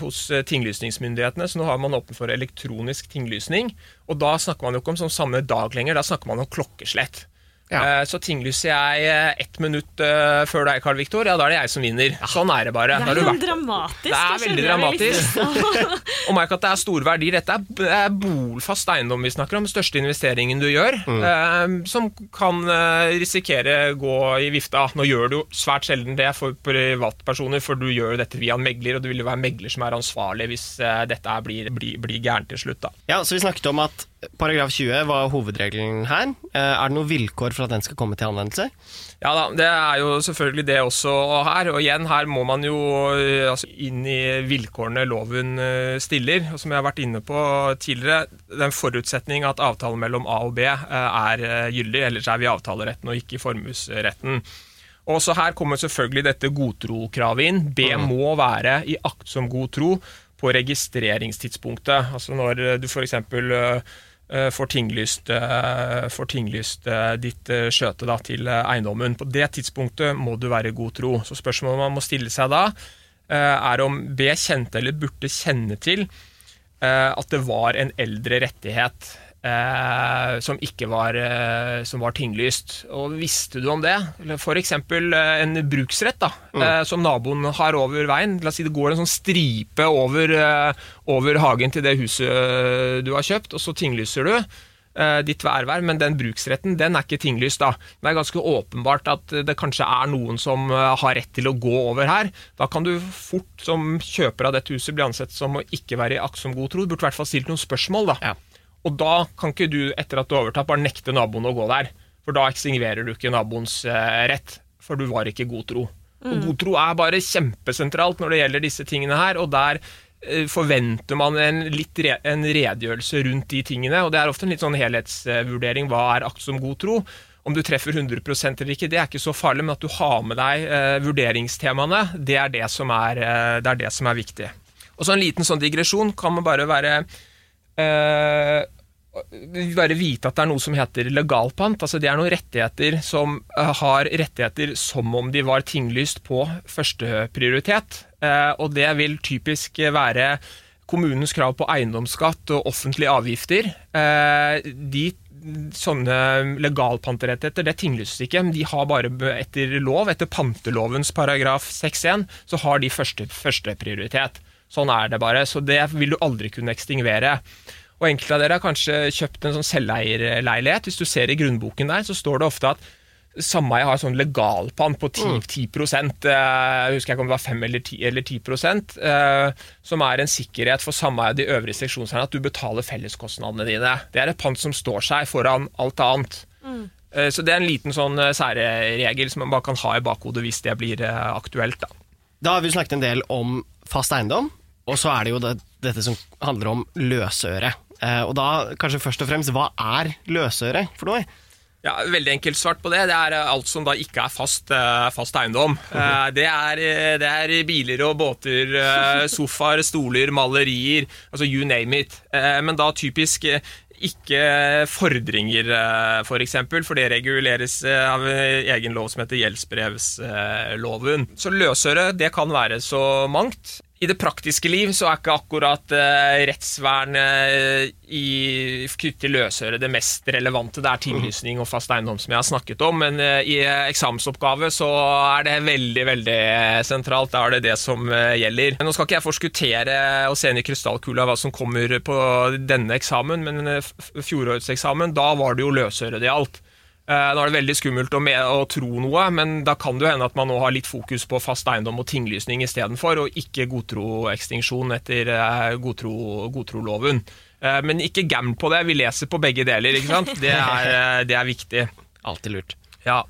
hos tinglysningsmyndighetene, så nå har man åpnet for elektronisk tinglysning. Og Da snakker man jo ikke om sånn samme dag lenger, da snakker man om klokkeslett. Ja. Eh, så tinglyser jeg eh, ett minutt uh, før deg, Karl Viktor, ja, da er det jeg som vinner. Sånn er det bare. Det er, det dramatisk. Det er veldig dramatisk. [laughs] [laughs] og merk at det er store verdier. Dette er bolfast eiendom vi snakker om. Den største investeringen du gjør. Mm. Som kan risikere gå i vifta. Nå gjør du svært sjelden det for privatpersoner, for du gjør jo dette via en megler, og det vil jo være megler som er ansvarlig hvis dette blir, blir, blir gærent til slutt. Da. Ja, så vi snakket om at Paragraf 20 var hovedregelen her. Eh, er det noen vilkår for at den skal komme til anvendelse? Ja da, det er jo selvfølgelig det også her. Og igjen, her må man jo eh, altså, inn i vilkårene loven eh, stiller. Og som jeg har vært inne på tidligere, er forutsetning at avtalen mellom A og B er gyldig, ellers er vi i avtaleretten og ikke i formuesretten. Også her kommer selvfølgelig dette godtrokravet inn. B mm. må være i aktsom god tro på registreringstidspunktet. Altså når du f.eks. Eh, får tinglyst, eh, får tinglyst eh, ditt skjøte da, til eiendommen. På det tidspunktet må du være i god tro. Så spørsmålet man må stille seg da, er om B kjente eller burde kjenne til at det var en eldre rettighet eh, som ikke var, eh, som var tinglyst. Og visste du om det? F.eks. Eh, en bruksrett da, mm. eh, som naboen har over veien. La oss si det går en sånn stripe over, eh, over hagen til det huset du har kjøpt, og så tinglyser du. eh, ditt værvær, men den bruksretten den er ikke tinglyst. da. Det er ganske åpenbart at det kanskje er noen som eh, har rett til å gå over her. Da kan du fort som kjøper av dette huset bli ansett som å ikke være i aktsom god tro. Du burde i hvert fall stilt noen spørsmål. da. Ja. Og da kan ikke du etter at du har overtatt, bare nekte naboen å gå der. For da eksingererer du ikke naboens eh, rett, for du var ikke god tro. Og god tro er bare kjempesentralt når det gjelder disse tingene her, og der eh, forventer man en, litt re en redegjørelse rundt de tingene, og det er ofte en litt sånn helhetsvurdering. Hva er aktsom god tro? Om du treffer 100 eller ikke, det er ikke så farlig, men at du har med deg eh, vurderingstemaene, det er det, som er, eh, det er det som er viktig. Og så en liten sånn digresjon kan man bare være eh, bare vite at det er noe som heter legalpant. altså Det er noen rettigheter som eh, har rettigheter som om de var tinglyst på førsteprioritet. Eh, og det vil typisk være kommunens krav på eiendomsskatt og offentlige avgifter. De Sånne legalpanterettigheter det tinglyses ikke, de har bare etter lov, etter pantelovens paragraf 6-1, så har de første, første prioritet. Sånn er det bare. Så det vil du aldri kunne ekstingvere. Og Enkelte av dere har kanskje kjøpt en sånn selveierleilighet. Hvis du ser i grunnboken der, så står det ofte at sameie har sånn legalpann på 10, 10 eh, Jeg husker ikke om det var 5 eller 10, eller 10 eh, som er en sikkerhet for sameie de øvrige seksjonsherrene, at du betaler felleskostnadene dine. Det er et pant som står seg foran alt annet. Mm. Eh, så det er en liten sånn særregel som man bare kan ha i bakhodet hvis det blir aktuelt. Da. da har vi snakket en del om fast eiendom, og så er det jo det, dette som handler om løsøre. Eh, og da kanskje først og fremst, hva er løsøre for noe? Ja, Veldig enkelt svart på det. Det er eh, alt som da ikke er fast, eh, fast eiendom. [laughs] Det er, det er, biler og båter, [laughs] sofaer, stoler, malerier, altså you name it. Men da typisk ikke fordringer, f.eks., for, eksempel, for det reguleres av egen lov som heter gjeldsbrevsloven. Så løsøre det kan være så mangt. I det praktiske liv så er ikke akkurat uh, rettsvern uh, i knyttet til løsøre det mest relevante. Det er tinglysning og fast eiendom som jeg har snakket om, men uh, i eksamensoppgave så er det veldig, veldig sentralt. Da er det det som gjelder. Men nå skal ikke jeg forskuttere og se inn i krystallkula hva som kommer på denne eksamen, men fjorårets eksamen, da var det jo løsøre det gjaldt. Eh, nå er det veldig skummelt å, å, tro noe, men da kan det jo hende at man nå har litt fokus på fast eiendom og tinglysning istedenfor, og ikke godtroekstinksjon etter uh, godtro, godtroloven. Uh, men ikke gamble på det, vi leser på begge deler, ikke sant? Det er, det er viktig. Alltid lurt. Ja.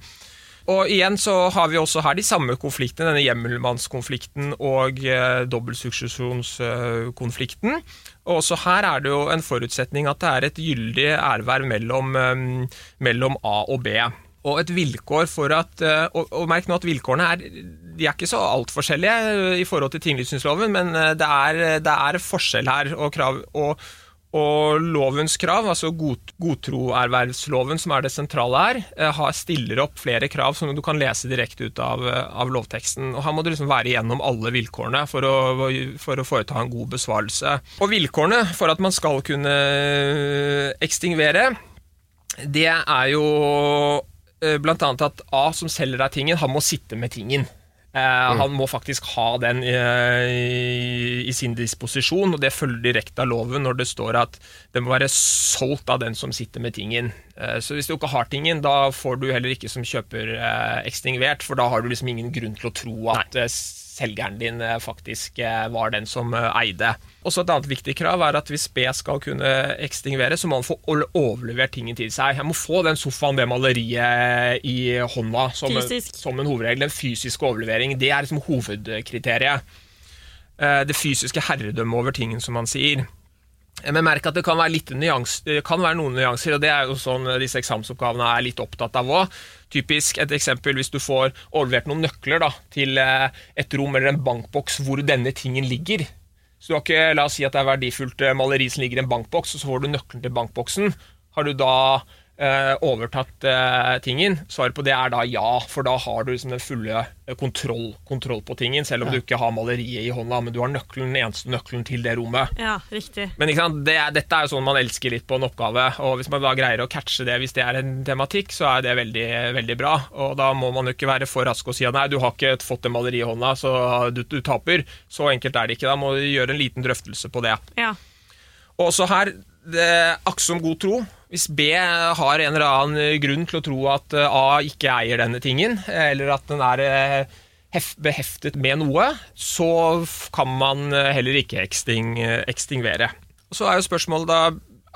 Og igjen så har vi også her de samme konfliktene, denne hjemmelmannskonflikten og eh, dobbeltsuksesjonskonflikten. Og også her er det jo en forutsetning at det er et gyldig erverv mellom, eh, mellom A og B. Og et vilkår for at eh, Og, og merk nå at vilkårene er de er ikke så altfor forskjellige eh, i forhold til tinglysningsloven, men eh, det er, det er forskjell her. og krav, og og lovens krav, altså god, godtroervervsloven, som er det sentrale her, eh, har, stiller opp flere krav som du kan lese direkte ut av, eh, av lovteksten. Og Her må du liksom være igjennom alle vilkårene for å, for å foreta en god besvarelse. Og vilkårene for at man skal kunne ekstingvere, det er jo eh, bl.a. at A, som selger deg tingen, han må sitte med tingen. Uh, Han må faktisk ha den i, i, i, sin disposisjon, og det følger direkte av loven når det står at det må være solgt av den som sitter med tingen. Uh, så hvis du ikke har tingen, da får du heller ikke som kjøper uh, ekstingvert, for da har du liksom ingen grunn til å tro at selgeren din eh, faktisk eh, var den som eh, eide. Også Et annet viktig krav er at hvis B skal kunne ekstingvere, så må han få overlevert tingen til seg. Jeg må få den sofaen, det maleriet i hånda som, som en hovedregel. En fysisk overlevering. Det er liksom hovedkriteriet. Det fysiske herredømmet over tingen, som man sier. Men merk at det kan være, nyans, kan være, noen nyanser, og det er jo sånn disse eksamensoppgavene er litt opptatt av òg. Typisk et eksempel hvis du får overlevert noen nøkler da, til eh, et rom eller en bankboks hvor denne tingen ligger. Så du har ikke, La oss si at det er verdifullt eh, maleri som ligger i en bankboks, og så får du nøkkelen til bankboksen. Har du da eh, overtatt eh, tingen? Svaret på det er da ja, for da har du liksom den fulle eh, kontroll, kontroll, på tingen, selv om ja. du ikke har maleriet i hånda, men du har nøkkelen, den eneste nøkkelen til det rommet. Ja, riktig. Men det dette er jo sånn man elsker litt på en oppgave, og hvis man da greier å catche det hvis det er en tematikk, så er det veldig, veldig bra. Og da må man jo ikke være for rask og si at nei, du har ikke fått det maleriet i hånda, så du, du taper. Så enkelt er det ikke. Da må du gjøre en liten drøftelse på det. Ja. Og også her, det, aktsom god tro Hvis B har en eller annen grunn til å tro at eh, A ikke eier denne tingen, eller at den er eh, beheftet med noe, så kan man eh, heller ikke eksting, ekstingvere. Og Så er jo spørsmålet da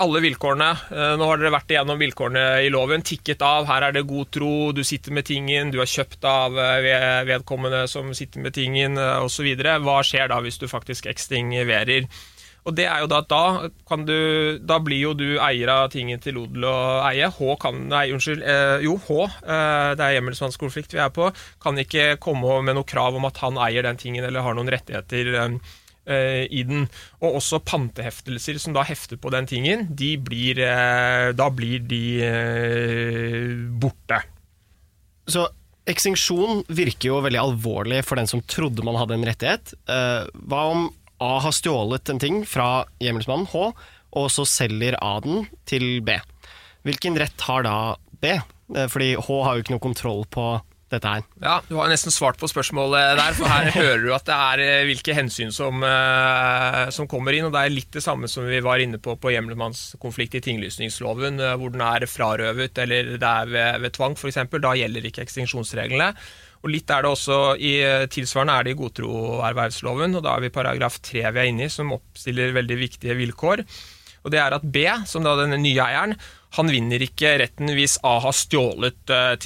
alle vilkårene. eh, Nå har dere vært igjennom vilkårene i loven, tikket av. Her er det god tro, du sitter med tingen, du har kjøpt av eh, vedkommende som sitter med tingen, osv. Hva skjer da hvis du faktisk ekstingverer? Og det er jo da at da, du, da blir jo du eier av tingen til odel og eie. H kan, nei, unnskyld, eh, jo, H, eh, det er hjemmelsmannskonflikt vi er på, kan ikke komme med noe krav om at han eier den tingen eller har noen rettigheter eh, eh, i den. Og også panteheftelser som da hefter på den tingen, de blir, eh, da blir de eh, borte. Så Eksinksjon virker jo veldig alvorlig for den som trodde man hadde en rettighet. Hva om A har stjålet en ting fra hjemmelsmannen H, og så selger A den til B? Hvilken rett har da B? Eh, fordi H har jo ikke noe kontroll på dette her. Ja, Du har nesten svart på spørsmålet der, for her [laughs] hører du at det er eh, hvilke hensyn som, eh, som kommer inn. og Det er litt det samme som vi var inne på på hjemmelmannskonflikt i tinglysningsloven, hvor den er frarøvet eller det er ved, ved tvang f.eks. Da gjelder ikke ekstinksjonsreglene. Og litt er det også i eh, Tilsvarende er det i godtroervervsloven, og da er vi paragraf 3 vi er inne i, som oppstiller veldig viktige vilkår. Og det er at B, som da den nye eieren, han vinner ikke retten hvis A har stjålet uh,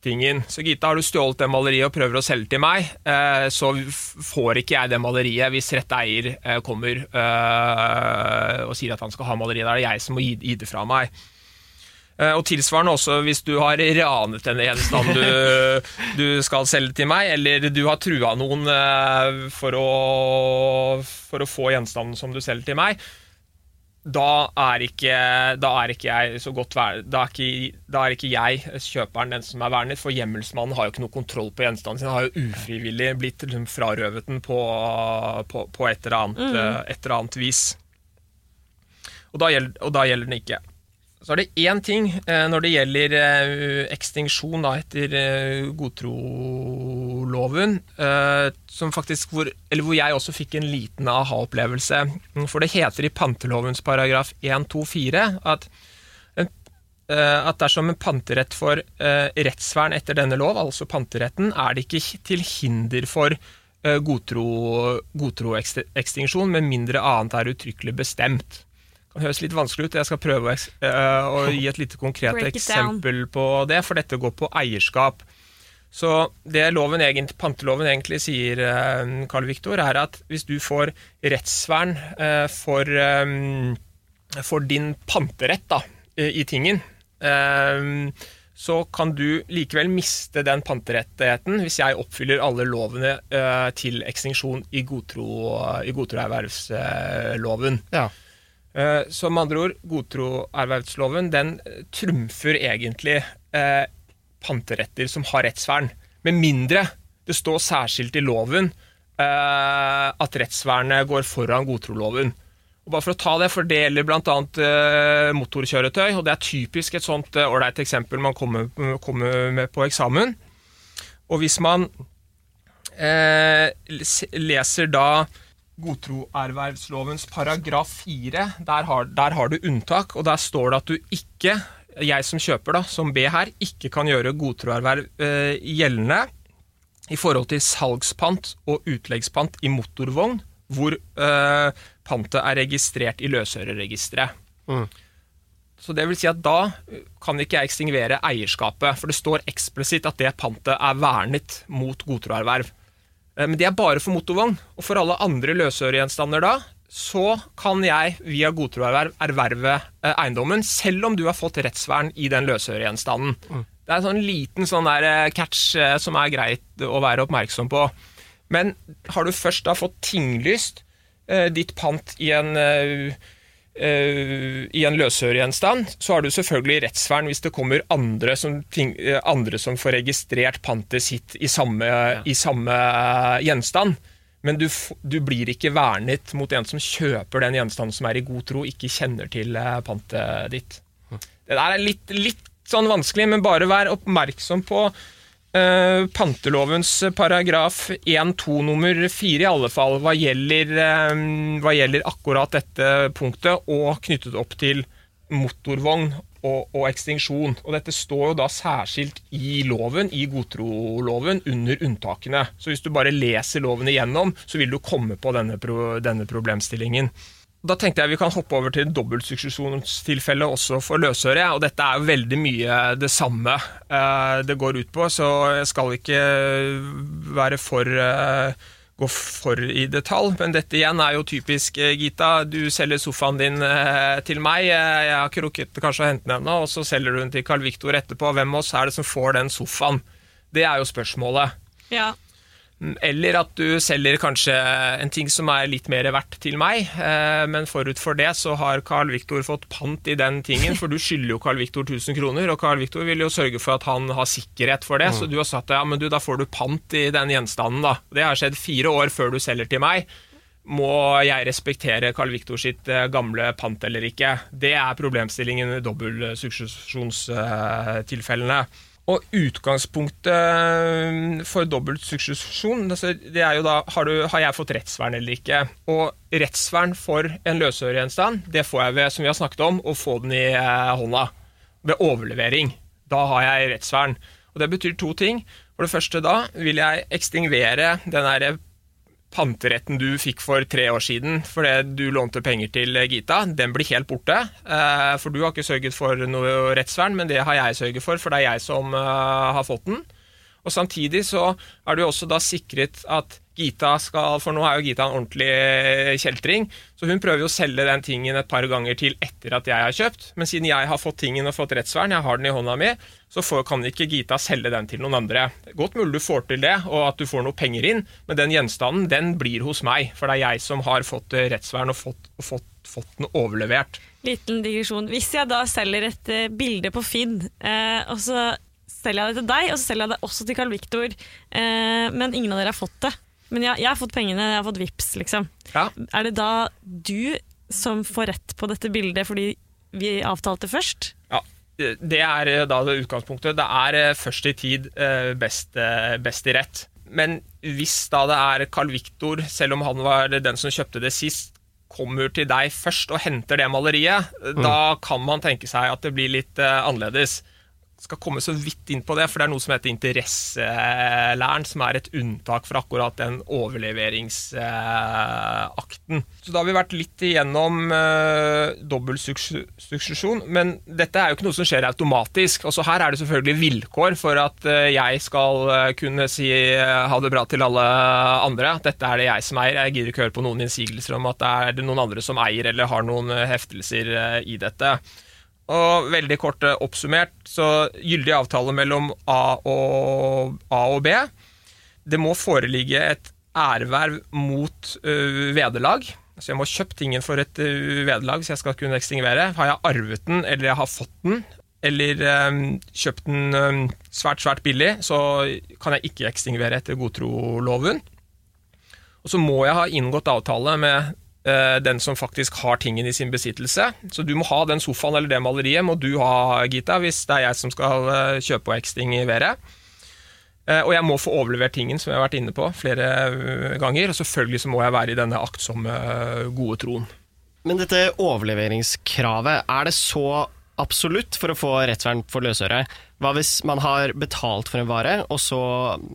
tingen. Så Gita, har du stjålet det maleriet og prøver å selge til meg, uh, så får ikke jeg det maleriet hvis rett eier uh, kommer og sier at han skal ha maleriet. Da er det jeg som må gi, gi det fra meg. Eh, Og tilsvarende også hvis du har ranet en gjenstand du, [laughs] du skal selge til meg, eller du har trua noen eh, for å, for å få gjenstanden som du selger til meg, da er ikke, da er godt da er, ikke, da er ikke jeg, kjøperen, den som er vernet, for hjemmelsmannen har jo ikke noe kontroll på gjenstanden sin. Han har jo ufrivillig blitt liksom, frarøvet den på, på, på et, eller annet, mm. et eller annet vis. Og da, gjelder, og da gjelder den ikke. Så er det én ting eh, når det gjelder eh, ekstinksjon da, etter eh, godtroloven, som faktisk hvor, eller hvor jeg også fikk en liten aha-opplevelse. For det heter i pantelovens paragraf 124 at, at dersom en panterett får rettsvern etter denne lov, altså panteretten, er det ikke til hinder for eh, godtro- med mindre annet er uttrykkelig bestemt. Kan høres litt vanskelig ut. Jeg skal prøve å, eh, å gi et lite konkret eksempel på det, for dette går på eierskap. Så det loven egentlig, panteloven egentlig sier, eh, Karl Viktor, er at hvis du får rettsvern eh, for, for din panterett da, i tingen, så kan du likevel miste den panterettigheten hvis jeg oppfyller alle lovene til ekstinksjon i godtro- i godtroervervsloven. Ja. Eh, Så med andre ord, godtroervervsloven den eh, trumfer egentlig eh, panteretter som har rettsvern. Med mindre det står særskilt i loven at rettsvernet går foran godtroloven. Og bare for å ta det, for det gjelder bl.a. Uh, motorkjøretøy, og det er typisk et sånt ålreit eksempel man kommer, kommer med på eksamen. Og hvis man leser da godtroervervslovens paragraf 4, der har, der har du unntak, og der står det at du ikke, jeg som kjøper da, som B her, ikke kan gjøre godtroerverv eh, gjeldende i forhold til salgspant og utleggspant i motorvogn, hvor eh, pantet er registrert i løsøreregisteret. Mm. Så det vil si at da kan ikke jeg ekstingvere eierskapet, for det står eksplisitt at det pantet er vernet mot godtroerverv. Eh, Men det er bare for motorvogn. Og for alle andre løsøregjenstander da, så kan jeg via godtroerverv erverve eh, eiendommen, selv om du har fått rettsvern i den løsøregjenstanden. Det er en sånn liten sånn der eh, catch som er greit å være oppmerksom på. Men har du først da fått tinglyst ditt pant i en i en løsøregjenstand, så har du selvfølgelig rettsvern hvis det kommer andre som, ting, eh, andre som får registrert pantet sitt i samme, i samme eh, gjenstand. Men du, du blir ikke vernet mot en som kjøper den gjenstanden som er i god tro, ikke kjenner til eh, pantet ditt. Det der er litt, litt sånn vanskelig, men bare vær oppmerksom på eh, pantelovens paragraf 1-2 nummer 4 i alle fall, hva gjelder, eh, hva gjelder akkurat dette punktet, og knyttet opp til motorvogn og, og, ekstinksjon. Og dette står jo da særskilt i loven, i godtroloven, under unntakene. Så hvis du bare leser loven igjennom, så vil du komme på denne, denne problemstillingen. Da tenkte jeg vi kan hoppe over til dobbeltsuksesjonstilfellet også for løsøre. Og dette er jo veldig mye det samme eh, det går ut på, så jeg skal ikke være for eh, gå for i detalj, men dette igjen er jo typisk, eh, Gita. Du selger sofaen din eh, til meg, eh, jeg har ikke rukket kanskje å hente den ennå, og så selger du den til Carl Victor etterpå. Hvem av oss er det som får den sofaen? Det er jo spørsmålet. Ja. Eller at du selger kanskje en ting som er litt mer verdt til meg, eh, men forut for det så har Carl Victor fått pant i den tingen, for du skylder jo Carl Victor 1000 kroner, og Carl Victor vil jo sørge for at han har sikkerhet for det, så du har sagt ja, men du, da får du pant i den gjenstanden, da. Det har skjedd fire år før du selger til meg. Må jeg respektere Carl Victor sitt eh, gamle pant eller ikke? Det er problemstillingen i dobbeltsuksesjonstilfellene. Og utgangspunktet eh, for dobbelt suksesjon, altså, det er jo da har, du, har, jeg fått rettsvern eller ikke. Og rettsvern for en løsøregjenstand, det får jeg ved, som vi har snakket om, å få den i eh, hånda. Ved overlevering. Da har jeg rettsvern. Og det betyr to ting. For det første da vil jeg ekstingvere den derre panteretten du fikk for tre år siden fordi du lånte penger til Gita, den blir helt borte. Eh, for du har ikke sørget for noe rettsvern, men det har jeg sørget for, for det er jeg som eh, har fått den. Og Samtidig så er du også da sikret at Gita skal For nå er jo Gita en ordentlig kjeltring, så hun prøver jo å selge den tingen et par ganger til etter at jeg har kjøpt. Men siden jeg har fått tingen og fått rettsvern, jeg har den i hånda mi, så får, kan ikke Gita selge den til noen andre. Godt mulig du får til det, og at du får noe penger inn, men den gjenstanden den blir hos meg. For det er jeg som har fått rettsvern og fått, og fått, fått den overlevert. Liten digresjon. Hvis jeg da selger et uh, bilde på Finn, uh, og så selger jeg det til deg, og så selger jeg det også til Carl Victor, Eh, men ingen av dere har fått det. Men jeg, jeg har fått pengene, jeg har fått VIPS, liksom. Ja. Er det da du som får rett på dette bildet fordi vi avtalte først? Ja, det er da det utgangspunktet. Det er først i tid best, best i rett. Men hvis da det er Carl Victor, selv om han var den som kjøpte det sist, kommer til deg først og henter det maleriet, mm. da kan man tenke seg at det blir litt annerledes skal komme så vidt inn på det, for det er noe som heter interesselæren, som er et unntak fra akkurat den overleveringsakten. Så da har vi vært litt igjennom uh, dobbeltsuksesjon, men dette er jo ikke noe som skjer automatisk. Også her er det selvfølgelig vilkår for at uh, jeg skal uh, kunne si uh, ha det bra til alle andre. Dette er det jeg som eier. Jeg gidder ikke høre på noen innsigelser om at det er noen andre som eier eller har noen heftelser i dette. Og veldig kort oppsummert, så gyldig avtale mellom A og, A og B. Det må foreligge et æreverv mot uh, vederlag. Så jeg må ha kjøpt tingen for et uh, vederlag så jeg skal kunne ekstingvere. Har jeg arvet den, eller jeg har fått den, eller um, kjøpt den um, svært, svært billig, så kan jeg ikke ekstingvere etter godtroloven. Og så må jeg ha inngått avtale med Eh, den som faktisk har tingen i sin besittelse. Så du må ha den sofaen eller det maleriet må du ha, Gita, hvis det er jeg som skal eh, kjøpe og i Eh, og jeg må få overlevert tingen, som jeg har vært inne på flere ganger. Og selvfølgelig så må jeg være i denne aktsomme, gode troen. Men dette overleveringskravet, er det så absolutt for å få rettsvern for løsøre? Hva hvis man har betalt for en vare, og så,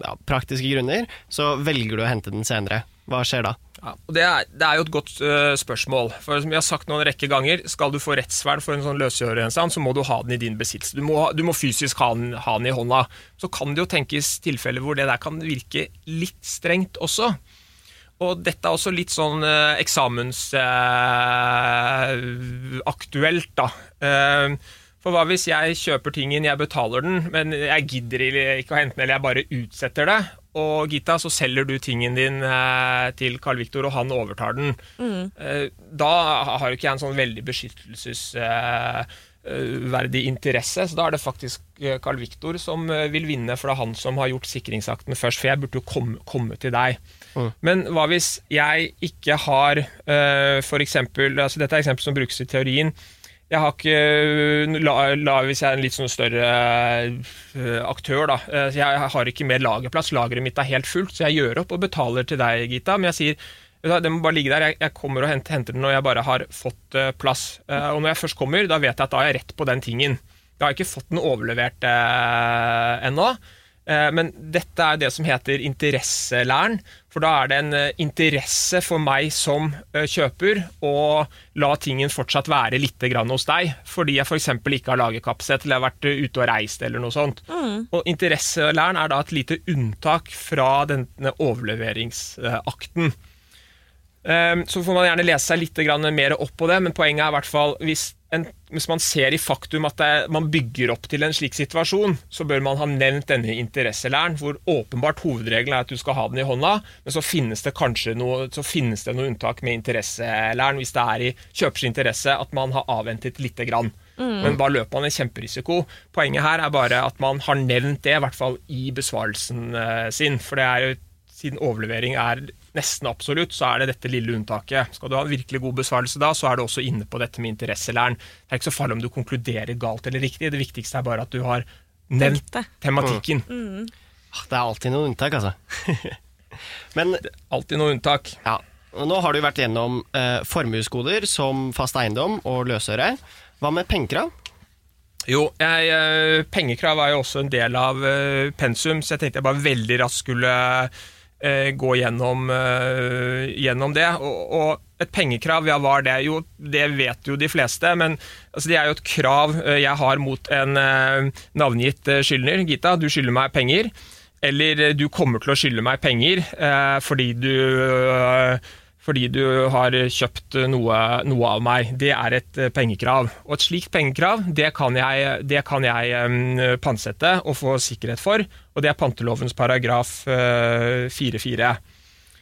ja, praktiske grunner, så velger du å hente den senere? Hva skjer da? Ja, det er, det er, jo et godt uh, spørsmål. For som jeg har sagt noen rekke ganger, Skal du få rettsvern for en sånn løsgjørergjenstand, så må du ha den i din besittelse. Du du må fysisk ha den, ha den, i hånda. Så kan det jo tenkes tilfeller hvor det der kan virke litt strengt også. Og dette er også litt sånn uh, eksamensaktuelt, uh, da. For hva hvis jeg kjøper tingen, jeg betaler den, men jeg gidder ikke å hente den, eller jeg bare utsetter det, og Gita, så selger du tingen din eh, til Carl Victor, og han overtar den. Mm. Eh, da har jo ikke jeg en sånn veldig beskyttelsesverdig eh, interesse, så da er det faktisk Carl Victor som vil vinne, for det er han som har gjort sikringsakten først. For jeg burde jo komme, komme til deg. Mm. Men hva hvis jeg ikke har uh, eksempel, altså Dette er eksempel som brukes i teorien. Jeg har ikke la, la, Hvis jeg er en litt sånn større uh, aktør, da. Uh, jeg har ikke mer lagerplass. Lageret mitt er helt fullt, så jeg gjør opp og betaler til deg, Gita. Men jeg sier Det må bare ligge der. Jeg, kommer og henter, den når jeg bare har fått plass. Og når jeg først kommer, da vet jeg at da er jeg rett på den tingen. Da har jeg ikke fått den overlevert uh, ennå. Men dette er det som heter interesselæren. For da er det en interesse for meg som kjøper å la tingen fortsatt være litt hos deg. Fordi jeg f.eks. ikke har lagerkapasitet eller har vært ute og reist eller noe sånt. Mm. Og interesselæren er da et lite unntak fra denne overleveringsakten. Så får man gjerne lese seg litt mer opp på det, men poenget er i hvert fall hvis, en, hvis man ser i faktum at det, man bygger opp til en slik situasjon, så bør man ha nevnt denne interesselæren, hvor åpenbart hovedregelen er at du skal ha den i hånda, men så finnes det kanskje noe, så finnes det noe unntak med interesselæren hvis det er i kjøpers interesse at man har avventet lite grann. Mm. Men da løper man en kjemperisiko. Poenget her er bare at man har nevnt det, i hvert fall i besvarelsen uh, sin. For det er jo siden overlevering er nesten absolutt, så er det dette lille unntaket. Skal du ha en virkelig god besvarelse da, så er du også inne på dette med interesselæren. Det er ikke så farlig om du konkluderer galt eller riktig, det viktigste er bare at du har nevnt tematikken. Mm. Mm. Det er alltid noen unntak, altså. [laughs] Men Alltid noen unntak. Ja. Nå har du vært gjennom eh, formuesgoder som fast eiendom og løsøre. Hva med pengekrav? Jo, jeg, eh, pengekrav er jo også en del av uh, pensum, så jeg tenkte jeg bare veldig raskt skulle gå gjennom, uh, gjennom det. Og, og, et pengekrav, ja, hva det? Jo, det vet jo de fleste, men altså, det er jo et krav jeg har mot en navngitt skyldner. Gita, du skylder meg penger. Eller du kommer til å skylde meg penger fordi du fordi du har kjøpt noe, noe, av meg. Det er et eh, pengekrav. Og et slikt pengekrav det kan jeg, jeg um, pantsette og få sikkerhet for, og det er pantelovens paragraf uh, 4-4.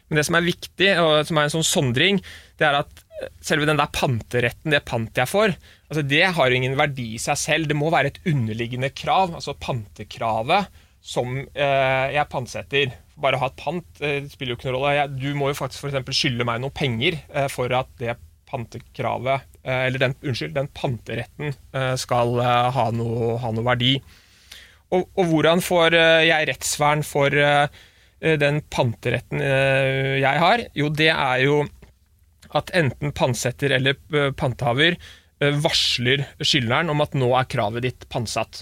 Men det som er viktig, og som er en sånn sondring, det er at eh, selve den der panteretten, det pant jeg får, altså det har jo ingen verdi i seg selv. Det må være et underliggende krav, altså pantekravet, som uh, jeg pantsetter bare å ha et pant spiller jo ikke noen rolle. Du må jo faktisk f.eks. skylde meg noen penger eh, for at det pantekravet, eh, eller den, unnskyld, den panteretten eh, skal ha noe, ha noe verdi. Og, og, hvordan får jeg rettsvern for den panteretten jeg har? Jo, det er jo at enten pantsetter eller pantehaver varsler skyldneren om at nå er kravet ditt pantsatt.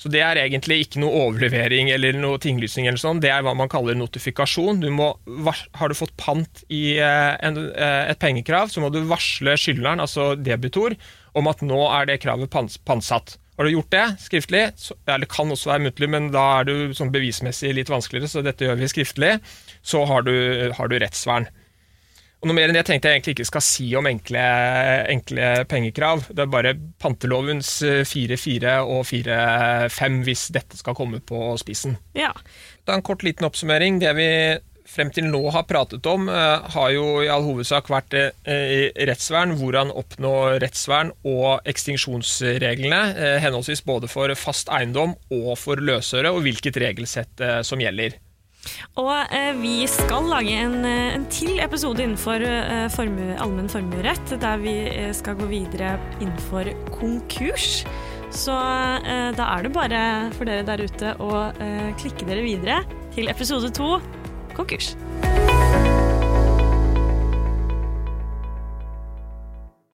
Så det er egentlig ikke noe overlevering eller noe tinglysning eller sånn, det er hva man kaller notifikasjon. Du må, har du fått pant i eh, en, eh, et pengekrav, så må du varsle skyldneren, altså debitor, om at nå er det kravet pantsatt. Har du gjort det skriftlig, så, eller det kan også være muntlig, men da er du sånn bevismessig litt vanskeligere, så dette gjør vi skriftlig, så har du, har du rettsvern. Og Noe mer enn det tenkte jeg egentlig ikke skal si om enkle, enkle pengekrav. Det er bare pantelovens 4-4 eh, og 4-5 hvis dette skal komme på spissen. Ja. Da En kort liten oppsummering. Det vi frem til nå har pratet om, uh, har jo i all hovedsak vært i rettsvern, hvordan oppnå rettsvern og ekstinksjonsreglene, uh, henholdsvis både for fast eiendom og for løsøre, og hvilket regelsett som gjelder. Og eh, vi skal lage en, eh, en til episode innenfor eh, formue, allmenn formuerett, der vi eh, skal gå videre innenfor konkurs. Så eh, da er det bare for dere der ute å eh, klikke dere videre til episode to konkurs.